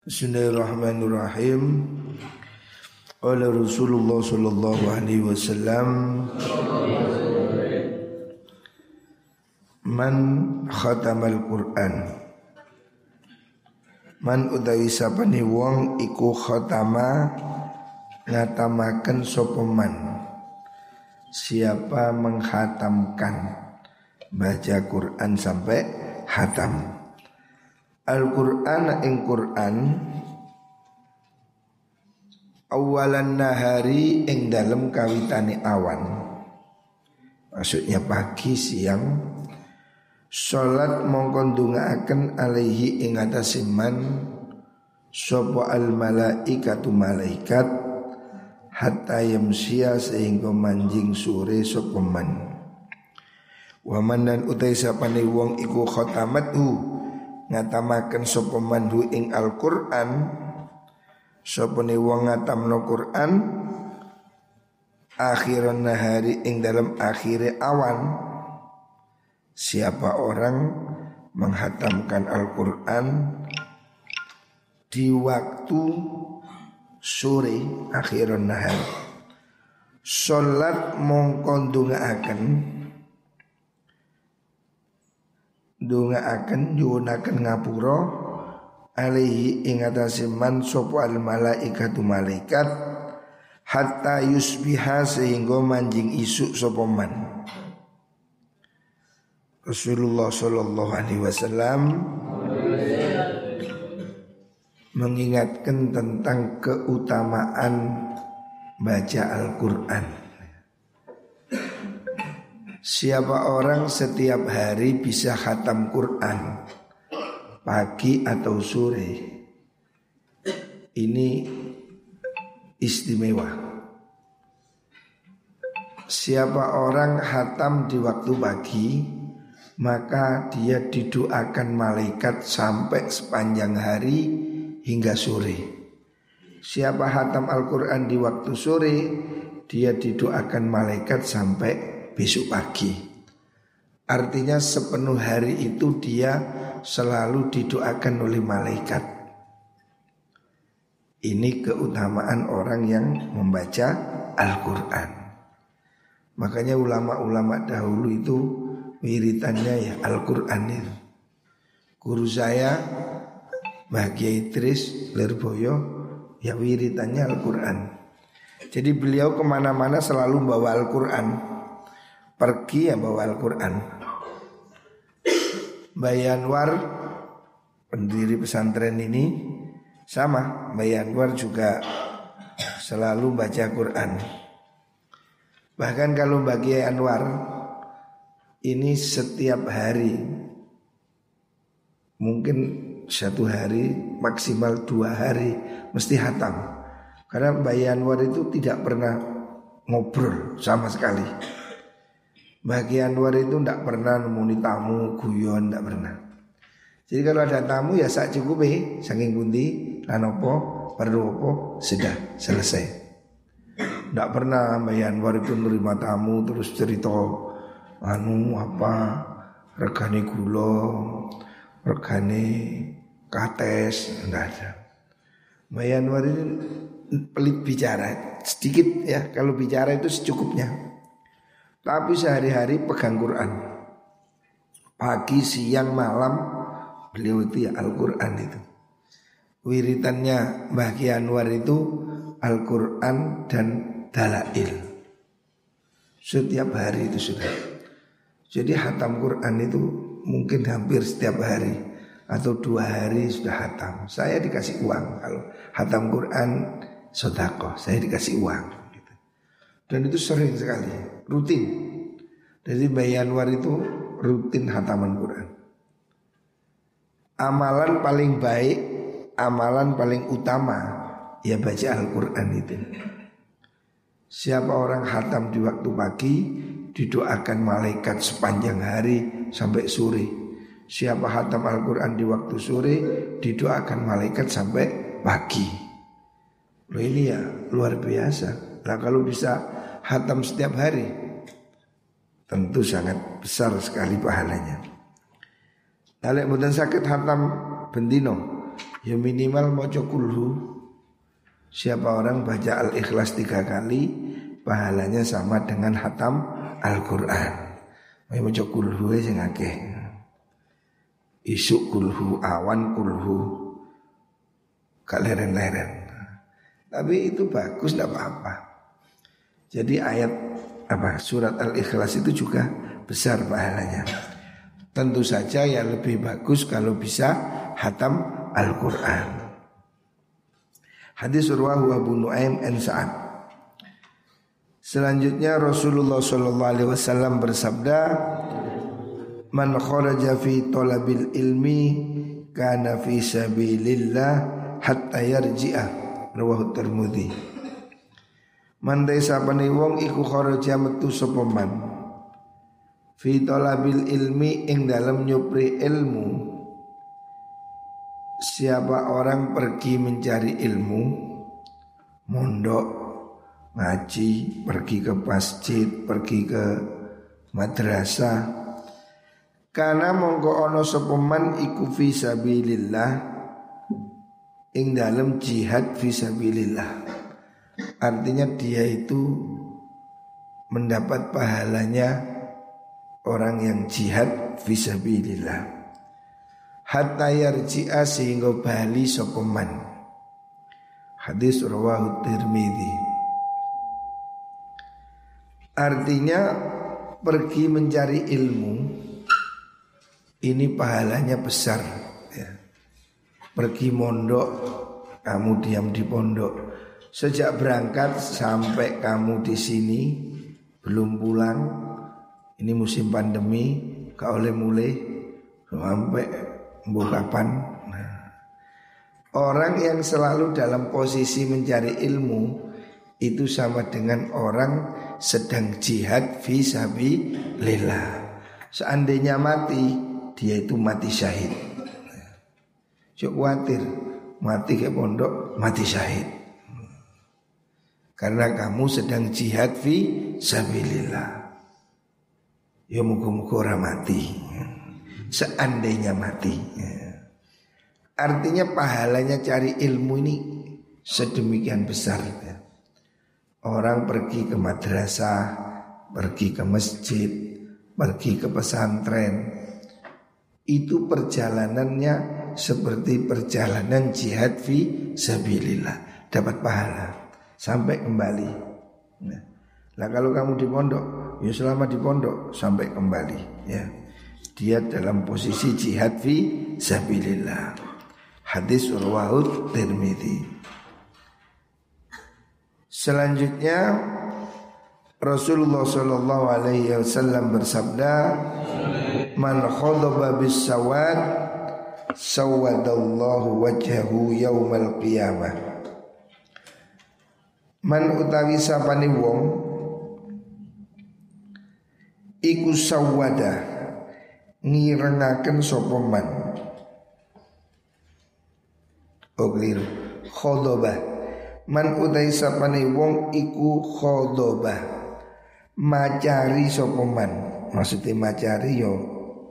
Bismillahirrahmanirrahim. Oleh Rasulullah sallallahu alaihi wasallam Man khatamal Quran. Man utawi sapane wong iku khatama ngatamaken sapa man? Siapa menghatamkan baca Quran sampai hatam Al-Qur'an ing Qur'an awalan nahari ing dalam kawitane awan. Maksudnya pagi siang Salat mongkon dungaaken alaihi ing atase man al malaikatu malaikat hatta yamsia sehingga manjing sore sapa man. Wa manan utai sapane wong iku khatamatu ngatamaken sapa manhu ing Al-Qur'an sapa ne wong ngatamno Qur'an akhiran nahari ing dalam akhir awan. Siapa orang menghatamkan Al-Qur'an di waktu sore akhiran nahar? Salat mongkon akan Dunga akan yunakan ngapuro alaihi ing atase man sapa al malaikatu malaikat. Hatta yusbiha sehingga manjing isuk sapa man. Rasulullah sallallahu alaihi wasallam mengingatkan tentang keutamaan baca Al-Qur'an Siapa orang setiap hari bisa khatam Quran? Pagi atau sore? Ini istimewa. Siapa orang khatam di waktu pagi Maka dia didoakan malaikat sampai sepanjang hari hingga sore. Siapa khatam Al-Quran di waktu sore Dia didoakan malaikat sampai besok pagi. Artinya sepenuh hari itu dia selalu didoakan oleh malaikat. Ini keutamaan orang yang membaca Al-Quran. Makanya ulama-ulama dahulu itu wiritannya ya Al-Quran. Guru saya Bahagia Idris Lerboyo ya wiritannya Al-Quran. Jadi beliau ke mana-mana selalu bawa Al-Quran pergi ya bawa Al-Quran. Bayanwar pendiri pesantren ini sama. Bayanwar juga selalu baca Quran. Bahkan kalau bagi Anwar ini setiap hari mungkin satu hari maksimal dua hari mesti hatam. Karena Bayanwar itu tidak pernah ngobrol sama sekali Bagian luar itu tidak pernah nemuni tamu, guyon tidak pernah. Jadi kalau ada tamu ya sak cukup eh, saking kunti, lanopo, perlu opo, sudah selesai. Tidak pernah Mbak Yanwar itu menerima tamu terus cerita anu apa regane gula, regane kates, tidak ada. Mbak Yanwar itu pelit bicara sedikit ya kalau bicara itu secukupnya. Tapi sehari-hari pegang Quran. Pagi, siang, malam Beliau itu ya Al-Quran itu. Wiritannya Mbah Ki Anwar itu Al-Quran dan Dalail. Setiap hari itu sudah. Jadi hatam Quran itu mungkin hampir setiap hari Atau dua hari sudah hatam. Saya dikasih uang Kalau hatam Quran sodako Saya dikasih uang dan itu sering sekali, rutin. Jadi Bayi Anwar itu rutin hataman Quran. Amalan paling baik, amalan paling utama ya baca Al-Quran itu. Siapa orang hatam di waktu pagi didoakan malaikat sepanjang hari sampai sore. Siapa hatam Al-Quran di waktu sore didoakan malaikat sampai pagi. Loh ini ya luar biasa. Nah kalau bisa hatam setiap hari. Tentu sangat besar sekali pahalanya. Nalek mboten sakit hatam bendino Ya minimal mau kulhu. Siapa orang baca al-ikhlas tiga kali Pahalanya sama dengan hatam Al-Quran. Mau mau kulhu sing akeh. Isuk kulhu, awan kulhu Gak leren-leren. Tapi itu bagus, tidak apa-apa Jadi ayat apa surat al-ikhlas itu juga besar pahalanya Tentu saja yang lebih bagus kalau bisa hatam Al-Quran Hadis Urwahu Abu Nuaim an Sa'ad. Selanjutnya Rasulullah sallallahu alaihi wasallam bersabda, "Man kharaja fi talabil ilmi kana fi sabilillah hatta yarji'ah." Rawahu Tirmidzi. Mandai sapane wong iku kharaja metu sapa man. Fi talabil ilmi ing dalam nyupri ilmu. Siapa orang pergi mencari ilmu? Mondok Ngaji Pergi ke masjid Pergi ke madrasah. Karena mongko ono sepeman iku visabilillah Ing dalam jihad visabilillah Artinya dia itu Mendapat pahalanya Orang yang jihad visabilillah. Hatta yarji'a sehingga bali sopeman hadis rawahu tirmidzi. Artinya pergi mencari ilmu ini pahalanya besar ya. pergi mondok kamu diam di pondok sejak berangkat sampai kamu di sini belum pulang ini musim pandemi kau oleh mulai sampai kapan? Nah. Orang yang selalu dalam posisi mencari ilmu Itu sama dengan orang sedang jihad Visabi lillah Seandainya mati Dia itu mati syahid. Cuk khawatir Mati ke pondok Mati syahid Karena kamu sedang jihad fi sabilillah Ya muka-muka orang mati seandainya mati. Artinya pahalanya cari ilmu ini sedemikian besar. Orang pergi ke madrasah, pergi ke masjid, pergi ke pesantren. Itu perjalanannya seperti perjalanan jihad fi sabilillah. Dapat pahala sampai kembali. Nah, kalau kamu di pondok, ya selama di pondok sampai kembali ya dia dalam posisi jihad fi sabilillah. Hadis Urwahud Tirmidzi. Selanjutnya Rasulullah Shallallahu Alaihi Wasallam bersabda, "Man khadaba bis sawad, sawadallahu wajhahu yaumal qiyamah." Man utawi sapane wong iku sawada ngirengaken sapa man? Oh Man utai sapane wong iku khodobah. Macari sapa man? Maksudnya macari yo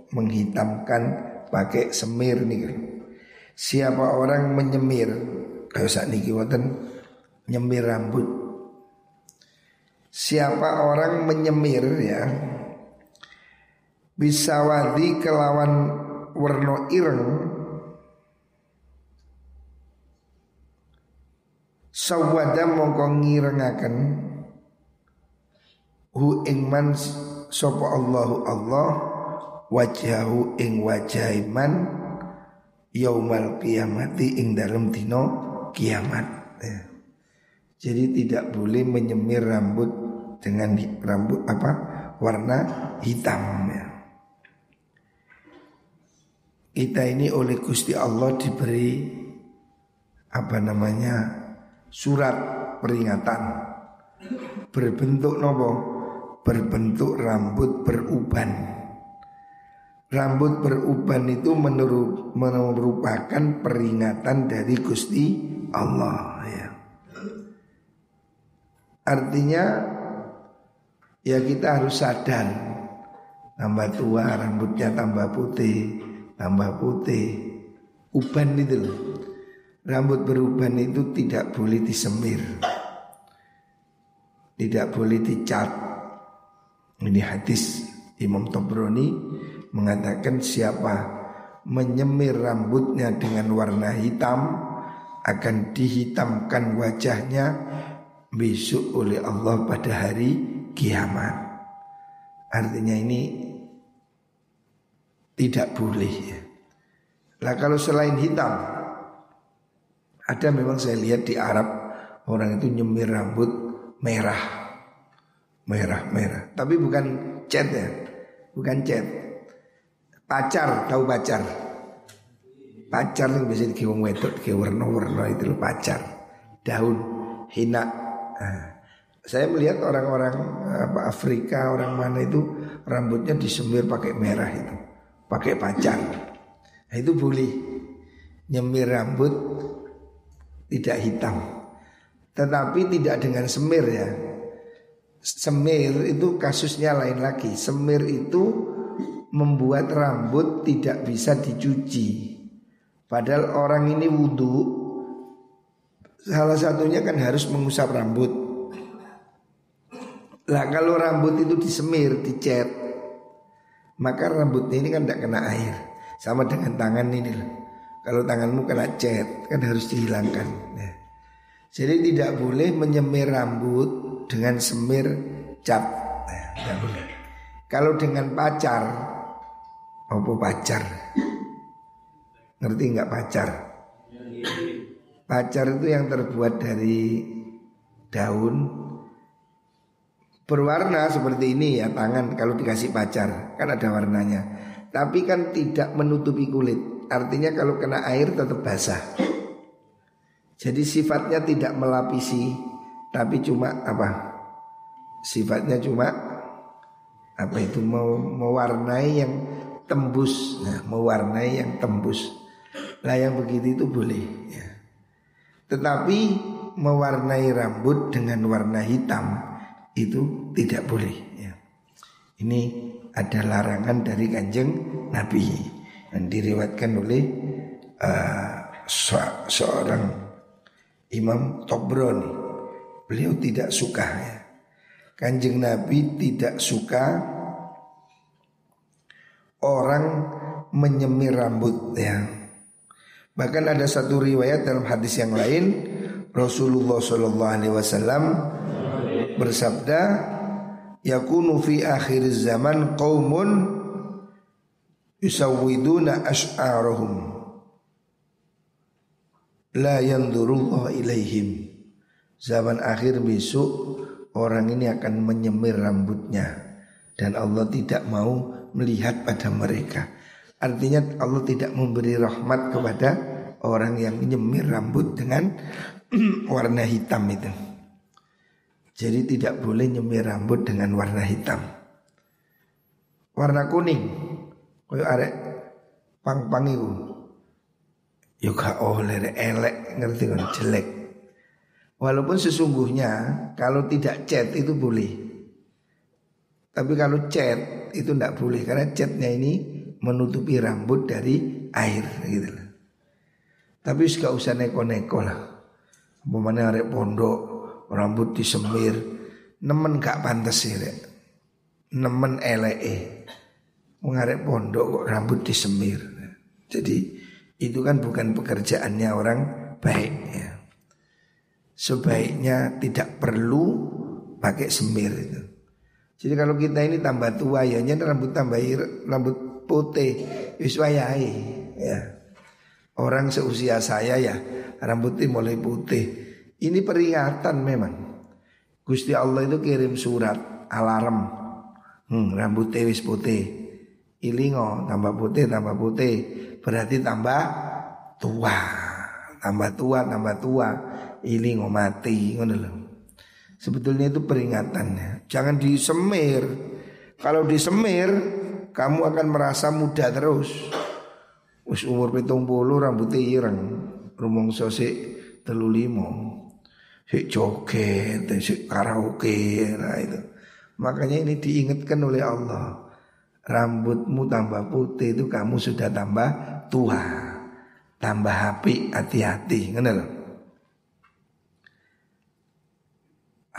Menghitamkan pakai semir nih Siapa orang menyemir? Kayak saat niki wonten nyemir rambut Siapa orang menyemir ya bisa wadi kelawan werno ireng sawada mongko ngirengaken hu ing man sapa Allahu Allah wajahu ing wajah iman yaumal kiamati ing dalam dino kiamat ya. Jadi tidak boleh menyemir rambut dengan rambut apa warna hitam ya. Kita ini oleh Gusti Allah diberi apa namanya surat peringatan berbentuk nopo berbentuk rambut beruban. Rambut beruban itu merupakan peringatan dari Gusti Allah. Artinya ya kita harus sadar tambah tua rambutnya tambah putih tambah putih uban itu loh rambut beruban itu tidak boleh disemir. Tidak boleh dicat. Ini hadis Imam Tobroni mengatakan siapa menyemir rambutnya dengan warna hitam akan dihitamkan wajahnya besok oleh Allah pada hari kiamat. Artinya ini tidak boleh ya. Lah kalau selain hitam ada memang saya lihat di Arab orang itu nyemir rambut merah. Merah, merah. Tapi bukan cat ya. Bukan cat. Pacar, tahu pacar? Pacar yang biasa di wong wedok, di warna-warna itu pacar. Daun, hina. Nah, saya melihat orang-orang apa Afrika, orang mana itu rambutnya disemir pakai merah itu, pakai pacar. Nah, itu boleh nyemir rambut tidak hitam. Tetapi tidak dengan semir ya. Semir itu kasusnya lain lagi. Semir itu membuat rambut tidak bisa dicuci. Padahal orang ini wudhu Salah satunya kan harus mengusap rambut Lah kalau rambut itu disemir, dicat Maka rambutnya ini kan tidak kena air sama dengan tangan ini loh. Kalau tanganmu kena cat kan harus dihilangkan. Nah. Jadi tidak boleh menyemir rambut dengan semir cap. Nah, tidak boleh. Kalau dengan pacar, apa pacar? Ngerti nggak pacar? Pacar itu yang terbuat dari daun berwarna seperti ini ya tangan kalau dikasih pacar kan ada warnanya tapi kan tidak menutupi kulit. Artinya kalau kena air tetap basah. Jadi sifatnya tidak melapisi, tapi cuma apa? Sifatnya cuma apa itu mau mewarnai yang tembus, nah, mewarnai yang tembus. Lah yang begitu itu boleh. Tetapi mewarnai rambut dengan warna hitam itu tidak boleh. Ya. Ini ada larangan dari kanjeng Nabi dan diriwatkan oleh uh, seorang Imam Tobroni. Beliau tidak suka ya. Kanjeng Nabi tidak suka orang menyemir rambut ya. Bahkan ada satu riwayat dalam hadis yang lain Rasulullah Shallallahu Alaihi Wasallam bersabda yakunu fi akhir zaman qaumun yusawwiduna ash'arahum. La yanzurullah ilaihim. Zaman akhir besok orang ini akan menyemir rambutnya. Dan Allah tidak mau melihat pada mereka. Artinya Allah tidak memberi rahmat kepada orang yang menyemir rambut dengan warna hitam itu jadi tidak boleh nyemir rambut dengan warna hitam. Warna kuning. Koyo arek pang-pang itu. Yo gak oleh elek ngerti kan jelek. Walaupun sesungguhnya kalau tidak cat itu boleh. Tapi kalau cat itu tidak boleh karena catnya ini menutupi rambut dari air gitu Tapi gak usah neko-neko lah. Umpamanya arek pondok rambut disemir nemen gak pantas sih rek. Nemen elee mengarek pondok kok rambut disemir. Jadi itu kan bukan pekerjaannya orang baik ya. Sebaiknya tidak perlu pakai semir itu. Jadi kalau kita ini tambah tua ya rambut tambah rambut putih wiswayai ya orang seusia saya ya rambutnya mulai putih ini peringatan memang. Gusti Allah itu kirim surat alarm. Hmm, rambut tewis putih. Ilingo tambah putih tambah putih berarti tambah tua. Tambah tua tambah tua. Ilingo mati ngono Sebetulnya itu peringatannya. Jangan disemir. Kalau disemir kamu akan merasa muda terus. Us umur pitung puluh rambutnya ireng. Rumong sosik telu limo si joget, si karaoke, nah itu. Makanya ini diingatkan oleh Allah. Rambutmu tambah putih itu kamu sudah tambah tua. tambah api hati-hati lho.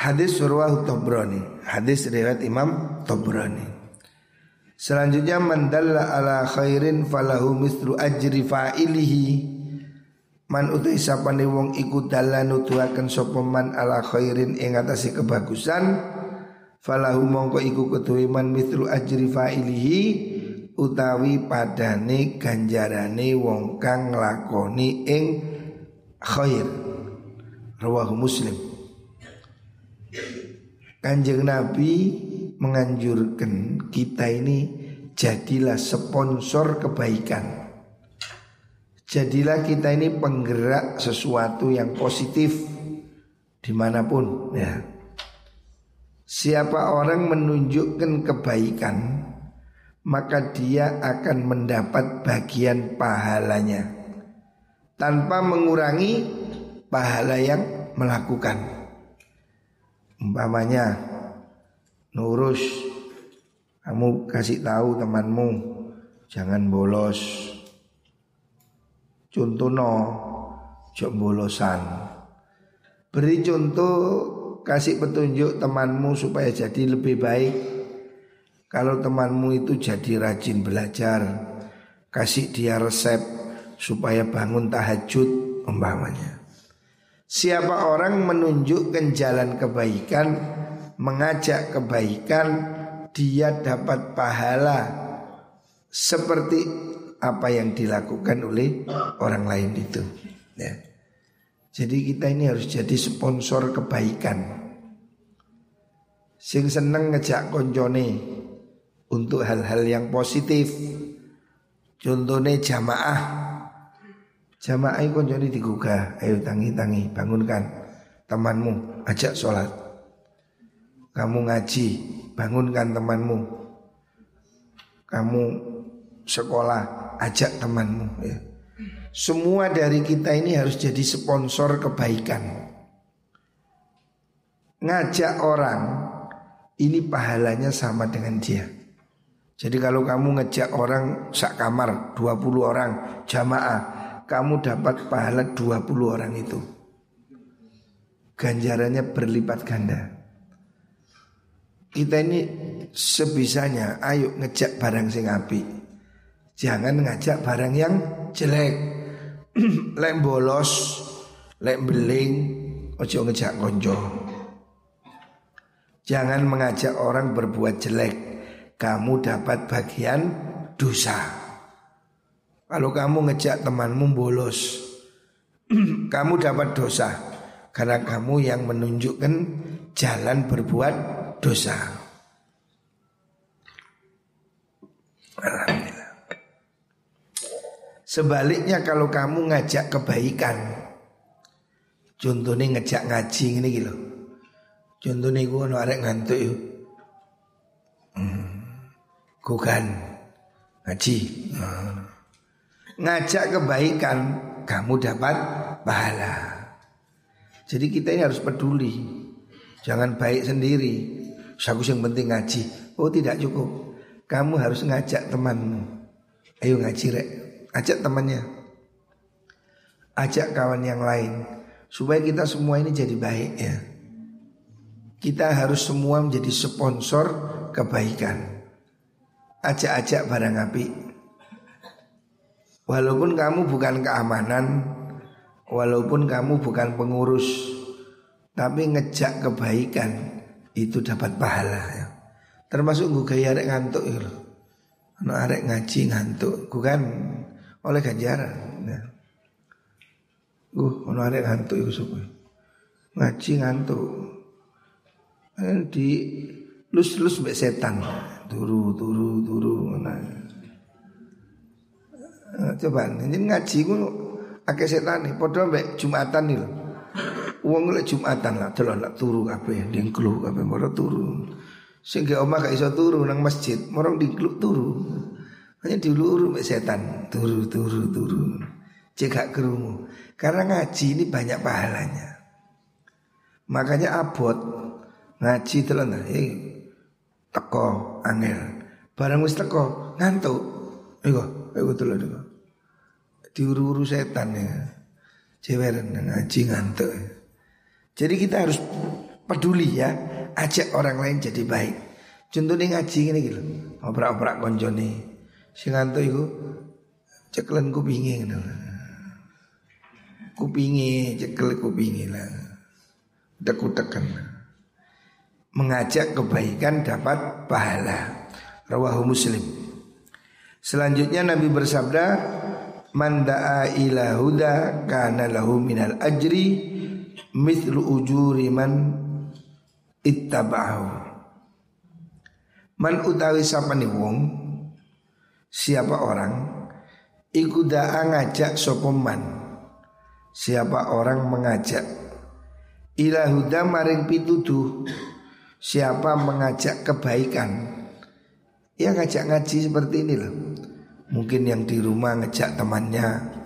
Hadis surwah Tobroni Hadis riwayat Imam Tobroni Selanjutnya mandalla ala khairin falahu misru ajri fa'ilihi. Man utai sapane wong iku dalan nutuhaken sapa man ala khairin ing atase kebagusan falahu mongko iku ketuwe man misru ajri fa'ilihi utawi padane ganjarane wong kang nglakoni ing khair. Rawahu muslim. Kanjeng Nabi menganjurkan kita ini jadilah sponsor kebaikan. Jadilah kita ini penggerak sesuatu yang positif di mana pun ya. Siapa orang menunjukkan kebaikan maka dia akan mendapat bagian pahalanya tanpa mengurangi pahala yang melakukan. Umpamanya Nurus. Kamu kasih tahu temanmu. Jangan bolos. Contoh no Jok bolosan. Beri contoh Kasih petunjuk temanmu supaya jadi lebih baik. Kalau temanmu itu jadi rajin belajar Kasih dia resep Supaya bangun tahajud Umpamanya. Siapa orang menunjukkan jalan kebaikan, mengajak kebaikan, dia dapat pahala seperti apa yang dilakukan oleh orang lain itu. Ya. Jadi kita ini harus jadi sponsor kebaikan. Sing seneng ngejak koncone untuk hal-hal yang positif. Contohnya jamaah Jamaah jadi digugah Ayo tangi-tangi bangunkan Temanmu ajak sholat Kamu ngaji Bangunkan temanmu Kamu sekolah Ajak temanmu ya. Semua dari kita ini harus jadi sponsor kebaikan Ngajak orang Ini pahalanya sama dengan dia Jadi kalau kamu ngejak orang sak kamar 20 orang jamaah kamu dapat pahala 20 orang itu. Ganjarannya berlipat ganda. Kita ini sebisanya ayo ngejak barang sing api. Jangan ngajak barang yang jelek. lek bolos, lek beling, ojo ngejak konco. Jangan mengajak orang berbuat jelek. Kamu dapat bagian dosa. Kalau kamu ngejak temanmu bolos Kamu dapat dosa Karena kamu yang menunjukkan jalan berbuat dosa Alhamdulillah Sebaliknya kalau kamu ngajak kebaikan Contohnya ngejak ngaji ini gitu Contohnya gue arek ngantuk yuk hmm. Kan ngaji hmm ngajak kebaikan kamu dapat pahala. Jadi kita ini harus peduli. Jangan baik sendiri. Aku yang penting ngaji. Oh tidak cukup. Kamu harus ngajak temanmu. Ayo ngaji rek. Ajak temannya. Ajak kawan yang lain. Supaya kita semua ini jadi baik ya. Kita harus semua menjadi sponsor kebaikan. Ajak-ajak barang api. Walaupun kamu bukan keamanan Walaupun kamu bukan pengurus Tapi ngejak kebaikan Itu dapat pahala ya. Termasuk gue arek ngantuk ya Anak arek ngaji ngantuk Bukan oleh ganjaran ya. Uh, ono arek ngantuk itu Ngaji ngantuk eh, Di lus-lus mbek setan Turu, turu, turu nah. Coba ini ngaji ku akeh setan nih padha mbek Jumatan nih lho. Wong lek Jumatan lah delok nak turu kabeh dingklu kabeh moro turu. Sing ge omah gak iso turu nang masjid, moro dingklu turu. Hanya diluru mbek setan, turu turu turu. Cek gak kerungu. Karena ngaji ini banyak pahalanya. Makanya abot ngaji telan eh teko angel. Barang wis teko ngantuk. Iko, iko telan iko. diuru-uru setan ya. Ceweran ngaji ngantuk. Jadi kita harus peduli ya, ajak orang lain jadi baik. Contohnya ngaji ini gitu, obrak-obrak konjoni. Si ngantuk itu ceklen kupingi gitu. Kupingi, cekel kupingi lah. Utek-utekan. Mengajak kebaikan dapat pahala. Rawahu Muslim. Selanjutnya Nabi bersabda, man da'a huda kana lahu minal ajri mithlu ujuri man ittaba'ahu man utawi sapane wong siapa orang iku da'a ngajak sapa man siapa orang mengajak. Ila huda maring pituduh siapa mengajak kebaikan. Ya ngajak ngaji seperti ini loh. Mungkin yang di rumah ngejak temannya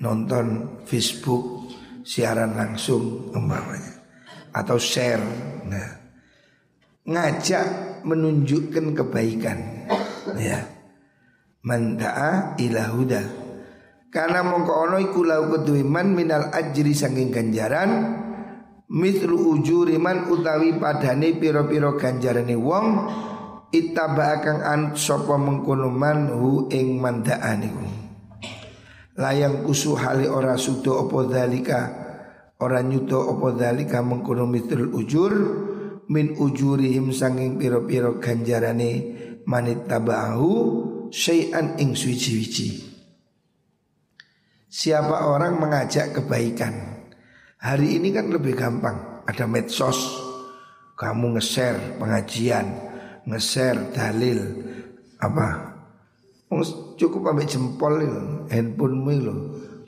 nonton Facebook siaran langsung umpamanya atau share. Nah, ngajak menunjukkan kebaikan ya. Manda'a ila huda. Karena mongko ono iku lau man minal ajri saking ganjaran mitru ujuri man utawi padane piro-piro ganjarane wong ittaba kang anut sapa mengkono man hu ing mandaan iku layang kusu hali ora sudo apa dalika ora nyuto apa dalika mengkono mitul ujur min ujurihim sanging piro-piro ganjarane manit tabahu syai'an ing suci-wici Siapa orang mengajak kebaikan? Hari ini kan lebih gampang. Ada medsos. Kamu nge-share pengajian nge-share dalil apa cukup ambil jempol itu handphonemu itu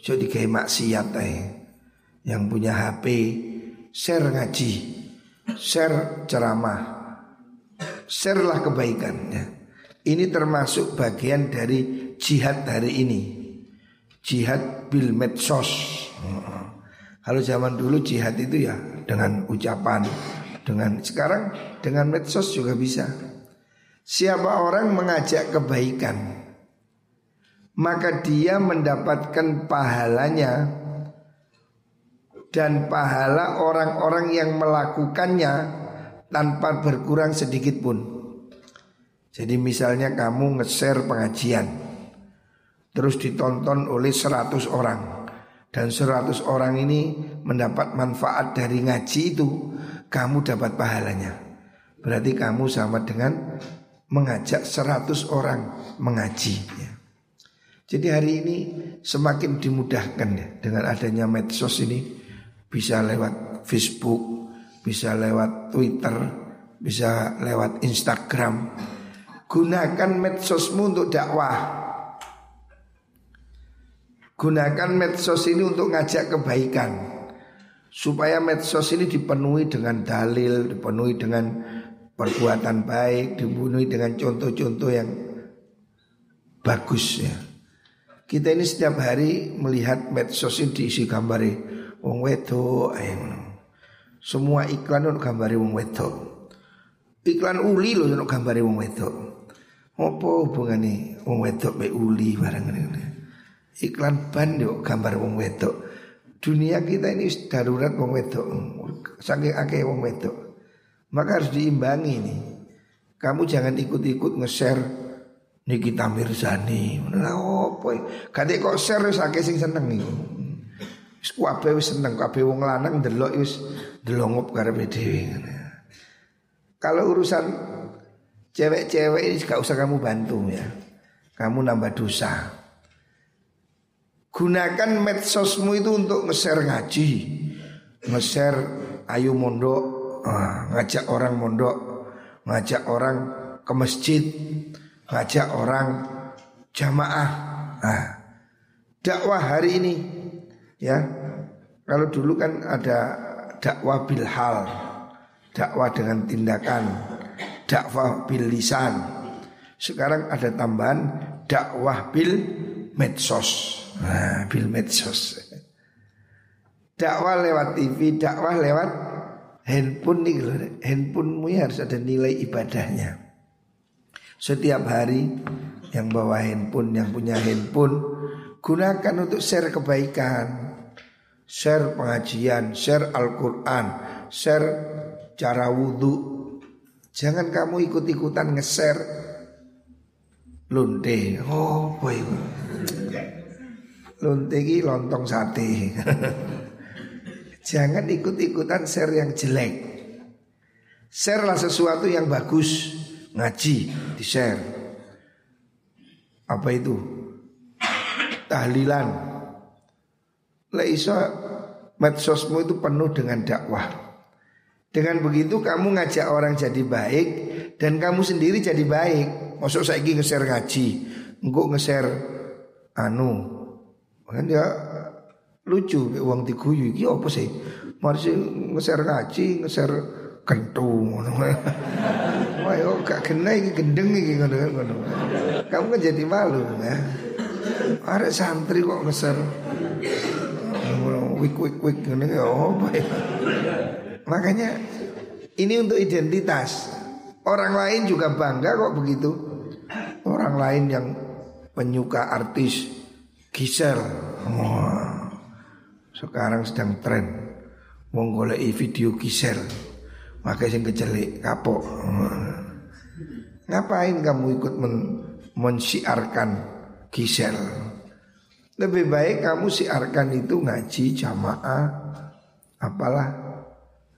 jadi kayak maksiat eh. yang punya HP share ngaji share ceramah share lah kebaikan ya. ini termasuk bagian dari jihad hari ini jihad bil medsos kalau zaman dulu jihad itu ya dengan ucapan dengan sekarang dengan medsos juga bisa. Siapa orang mengajak kebaikan, maka dia mendapatkan pahalanya dan pahala orang-orang yang melakukannya tanpa berkurang sedikit pun. Jadi misalnya kamu nge-share pengajian terus ditonton oleh 100 orang dan 100 orang ini mendapat manfaat dari ngaji itu kamu dapat pahalanya. Berarti kamu sama dengan mengajak seratus orang mengaji. Ya. Jadi hari ini semakin dimudahkan ya dengan adanya medsos ini bisa lewat Facebook, bisa lewat Twitter, bisa lewat Instagram. Gunakan medsosmu untuk dakwah. Gunakan medsos ini untuk ngajak kebaikan supaya medsos ini dipenuhi dengan dalil, dipenuhi dengan perbuatan baik, dipenuhi dengan contoh-contoh yang bagus ya. Kita ini setiap hari melihat medsos ini diisi gambar wong wedo, semua iklan untuk gambar wong wedo. Iklan uli loh untuk gambar wong wedo. Apa hubungannya wong wedok be uli barang ini? Iklan ban yuk gambar wong wedok. Dunia kita ini darurat wong wedok. Saking akeh wong wedok. Maka harus diimbangi nih. Kamu jangan ikut-ikut nge-share Nikita Mirzani. Nah opo? Kadek kok share wis akeh sing seneng niku. Wis kabeh wis seneng, kabeh wong lanang delok wis delongop karepe dhewe. Kalau urusan cewek-cewek ini gak usah kamu bantu ya. Kamu nambah dosa. Gunakan medsosmu itu untuk nge-share ngaji Nge-share ayu mondok ah, Ngajak orang mondok Ngajak orang ke masjid Ngajak orang jamaah nah, Dakwah hari ini Ya Kalau dulu kan ada dakwah bilhal Dakwah dengan tindakan Dakwah bil lisan Sekarang ada tambahan dakwah bil medsos Nah, bil medsos. Dakwah lewat TV, dakwah lewat handphone nih Handphonemu ya harus ada nilai ibadahnya. Setiap hari yang bawa handphone, yang punya handphone, Gunakan untuk share kebaikan. Share pengajian, share Al-Quran Share cara wudhu Jangan kamu ikut-ikutan nge-share. Lunte Oh boy Lunte ini lontong sate. Jangan ikut-ikutan share yang jelek. Share lah sesuatu yang bagus Ngaji di share Apa itu? Tahlilan Laisa medsosmu itu penuh dengan dakwah Dengan begitu kamu ngajak orang jadi baik Dan kamu sendiri jadi baik Masuk saya ingin nge-share ngaji Enggak nge-share Anu Kan ya lucu uang diguyu iki apa sih? Mari nge-share ngaji, nge-share kentu ngono. Wah yo gak kena iki gendeng iki ngono ngono. Kamu kan jadi malu ya. Ada santri kok nge-share wik wik wik ngono ya apa ya. Makanya ini untuk identitas. Orang lain juga bangga kok begitu. Orang lain yang penyuka artis Gisel. Wah. Sekarang sedang tren Wong golek video Gisel. Makanya sing kejelik kapok. Ngapain kamu ikut men mensiarkan Gisel? Lebih baik kamu siarkan itu ngaji jamaah apalah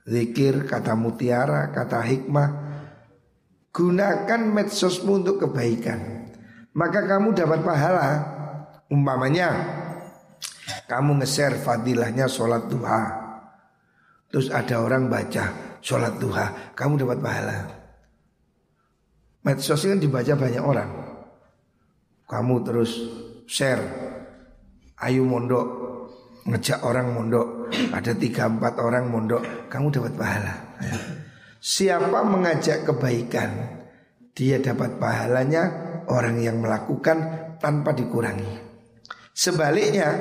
zikir kata mutiara kata hikmah gunakan medsosmu untuk kebaikan maka kamu dapat pahala umpamanya kamu nge-share fadilahnya sholat duha terus ada orang baca sholat duha kamu dapat pahala. Medsos kan dibaca banyak orang. Kamu terus share. Ayu mondok ngejak orang mondok. Ada tiga empat orang mondok kamu dapat pahala. Siapa mengajak kebaikan dia dapat pahalanya orang yang melakukan tanpa dikurangi. Sebaliknya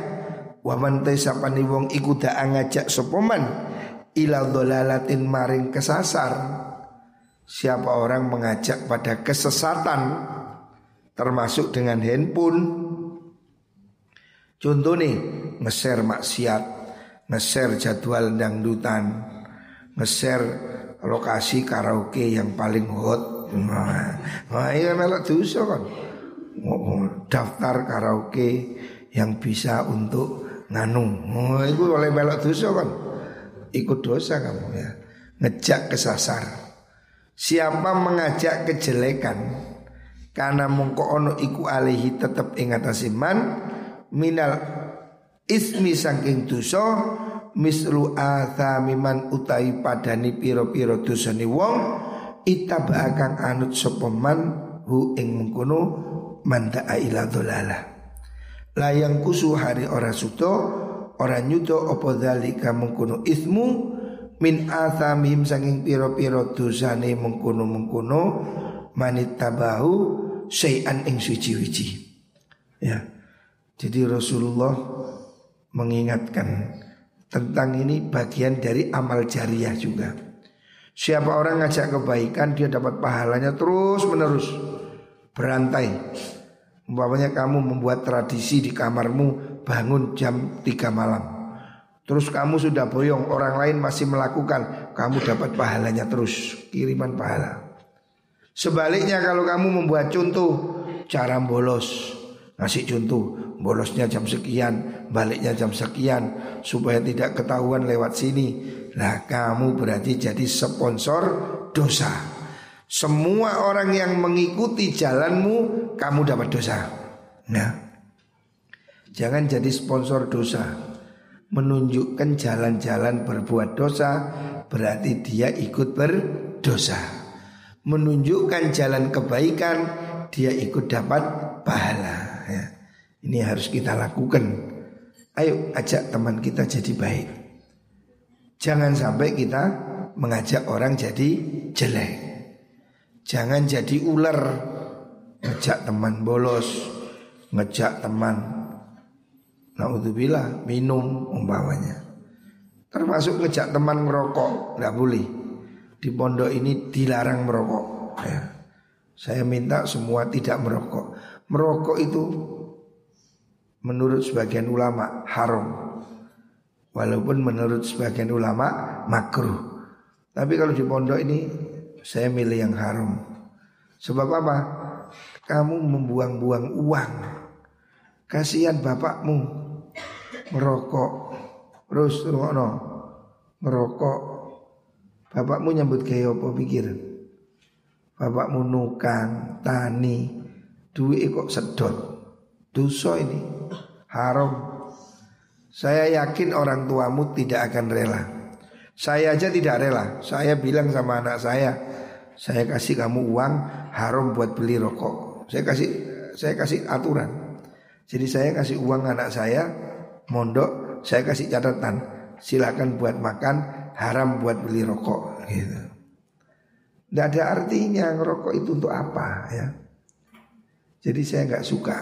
waman tesapani wong iku dak ngajak sopoman ila dolalatin maring kesasar siapa orang mengajak pada kesesatan termasuk dengan handphone Contoh nih nge-share maksiat, nge-share jadwal dangdutan, nge-share lokasi karaoke yang paling hot. Nah, nah iya melok dosa kan. Daftar karaoke yang bisa untuk nganu. Oh, itu oleh melok dosa kan. Ikut dosa kamu ya. Ngejak kesasar. Siapa mengajak kejelekan karena mongko ono iku alihi tetap ingat asiman minal ismi saking dosa mislu miman utai padani piro-piro dosane wong itaba akan anut sopeman hu ing mengkono manda ila dolala layang kusu hari ora suto ora nyuto opo dalika mengkono ismu min athamim saking piro-piro dosane mengkono-mengkono manit tabahu sayan ing suci-wici ya jadi Rasulullah mengingatkan tentang ini bagian dari amal jariah juga. Siapa orang ngajak kebaikan dia dapat pahalanya terus menerus berantai. Umpamanya kamu membuat tradisi di kamarmu bangun jam 3 malam. Terus kamu sudah boyong orang lain masih melakukan Kamu dapat pahalanya terus Kiriman pahala Sebaliknya kalau kamu membuat contoh Cara bolos Ngasih contoh bolosnya jam sekian, baliknya jam sekian supaya tidak ketahuan lewat sini. Nah, kamu berarti jadi sponsor dosa. Semua orang yang mengikuti jalanmu, kamu dapat dosa. Nah, jangan jadi sponsor dosa. Menunjukkan jalan-jalan berbuat dosa, berarti dia ikut berdosa. Menunjukkan jalan kebaikan, dia ikut dapat pahala. Ya. Ini harus kita lakukan. Ayo ajak teman kita jadi baik. Jangan sampai kita mengajak orang jadi jelek. Jangan jadi ular. Ngejak teman bolos, ngejak teman naudzubillah minum umpamanya. Termasuk ngejak teman merokok, nggak boleh. Di pondok ini dilarang merokok. Ya. Saya minta semua tidak merokok. Merokok itu menurut sebagian ulama haram. Walaupun menurut sebagian ulama makruh. Tapi kalau di pondok ini saya milih yang haram. Sebab apa? Kamu membuang-buang uang. Kasihan bapakmu merokok. Terus ngono. Merokok. Bapakmu nyambut gaya apa pikir? Bapakmu nukang, tani, duit kok sedot. Dosa ini haram. Saya yakin orang tuamu tidak akan rela. Saya aja tidak rela. Saya bilang sama anak saya, saya kasih kamu uang haram buat beli rokok. Saya kasih saya kasih aturan. Jadi saya kasih uang anak saya mondok, saya kasih catatan. Silakan buat makan, haram buat beli rokok gitu. Tidak ada artinya ngerokok itu untuk apa ya. Jadi saya nggak suka.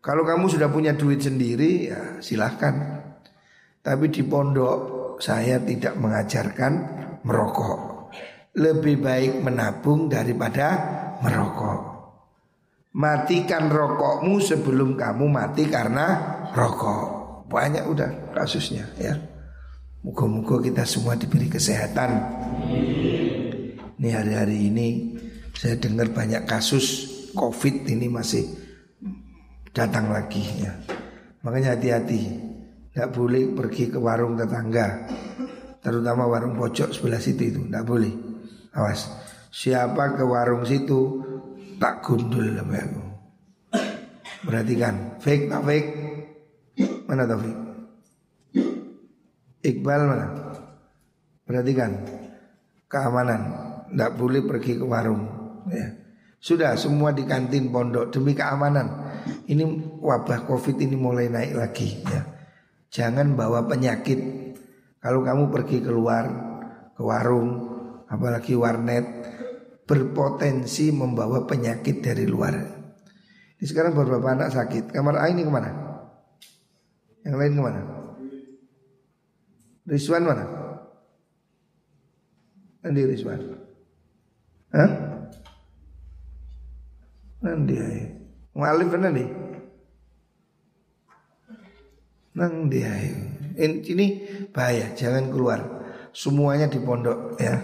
Kalau kamu sudah punya duit sendiri ya silahkan. Tapi di pondok saya tidak mengajarkan merokok. Lebih baik menabung daripada merokok. Matikan rokokmu sebelum kamu mati karena rokok. Banyak udah kasusnya ya. Muka-muka kita semua diberi kesehatan. Ini hari-hari ini saya dengar banyak kasus COVID ini masih datang lagi ya. Makanya hati-hati, tidak boleh pergi ke warung tetangga, terutama warung pojok sebelah situ itu, tidak boleh. Awas, siapa ke warung situ tak gundul. Perhatikan, fake tak fake? Mana Taufik? Iqbal mana? Perhatikan, keamanan, tidak boleh pergi ke warung. Ya. Sudah semua di kantin pondok demi keamanan. Ini wabah covid ini mulai naik lagi ya. Jangan bawa penyakit. Kalau kamu pergi keluar ke warung, apalagi warnet, berpotensi membawa penyakit dari luar. Ini sekarang beberapa anak sakit. Kamar A ini ke mana? Yang lain ke mana? Rizwan mana? Nanti Rizwan. Hah? Nanti ae. Mualif nanti. Nang dia ini bahaya, jangan keluar. Semuanya di pondok ya.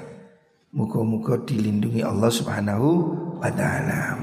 Muka-muka dilindungi Allah Subhanahu wa taala.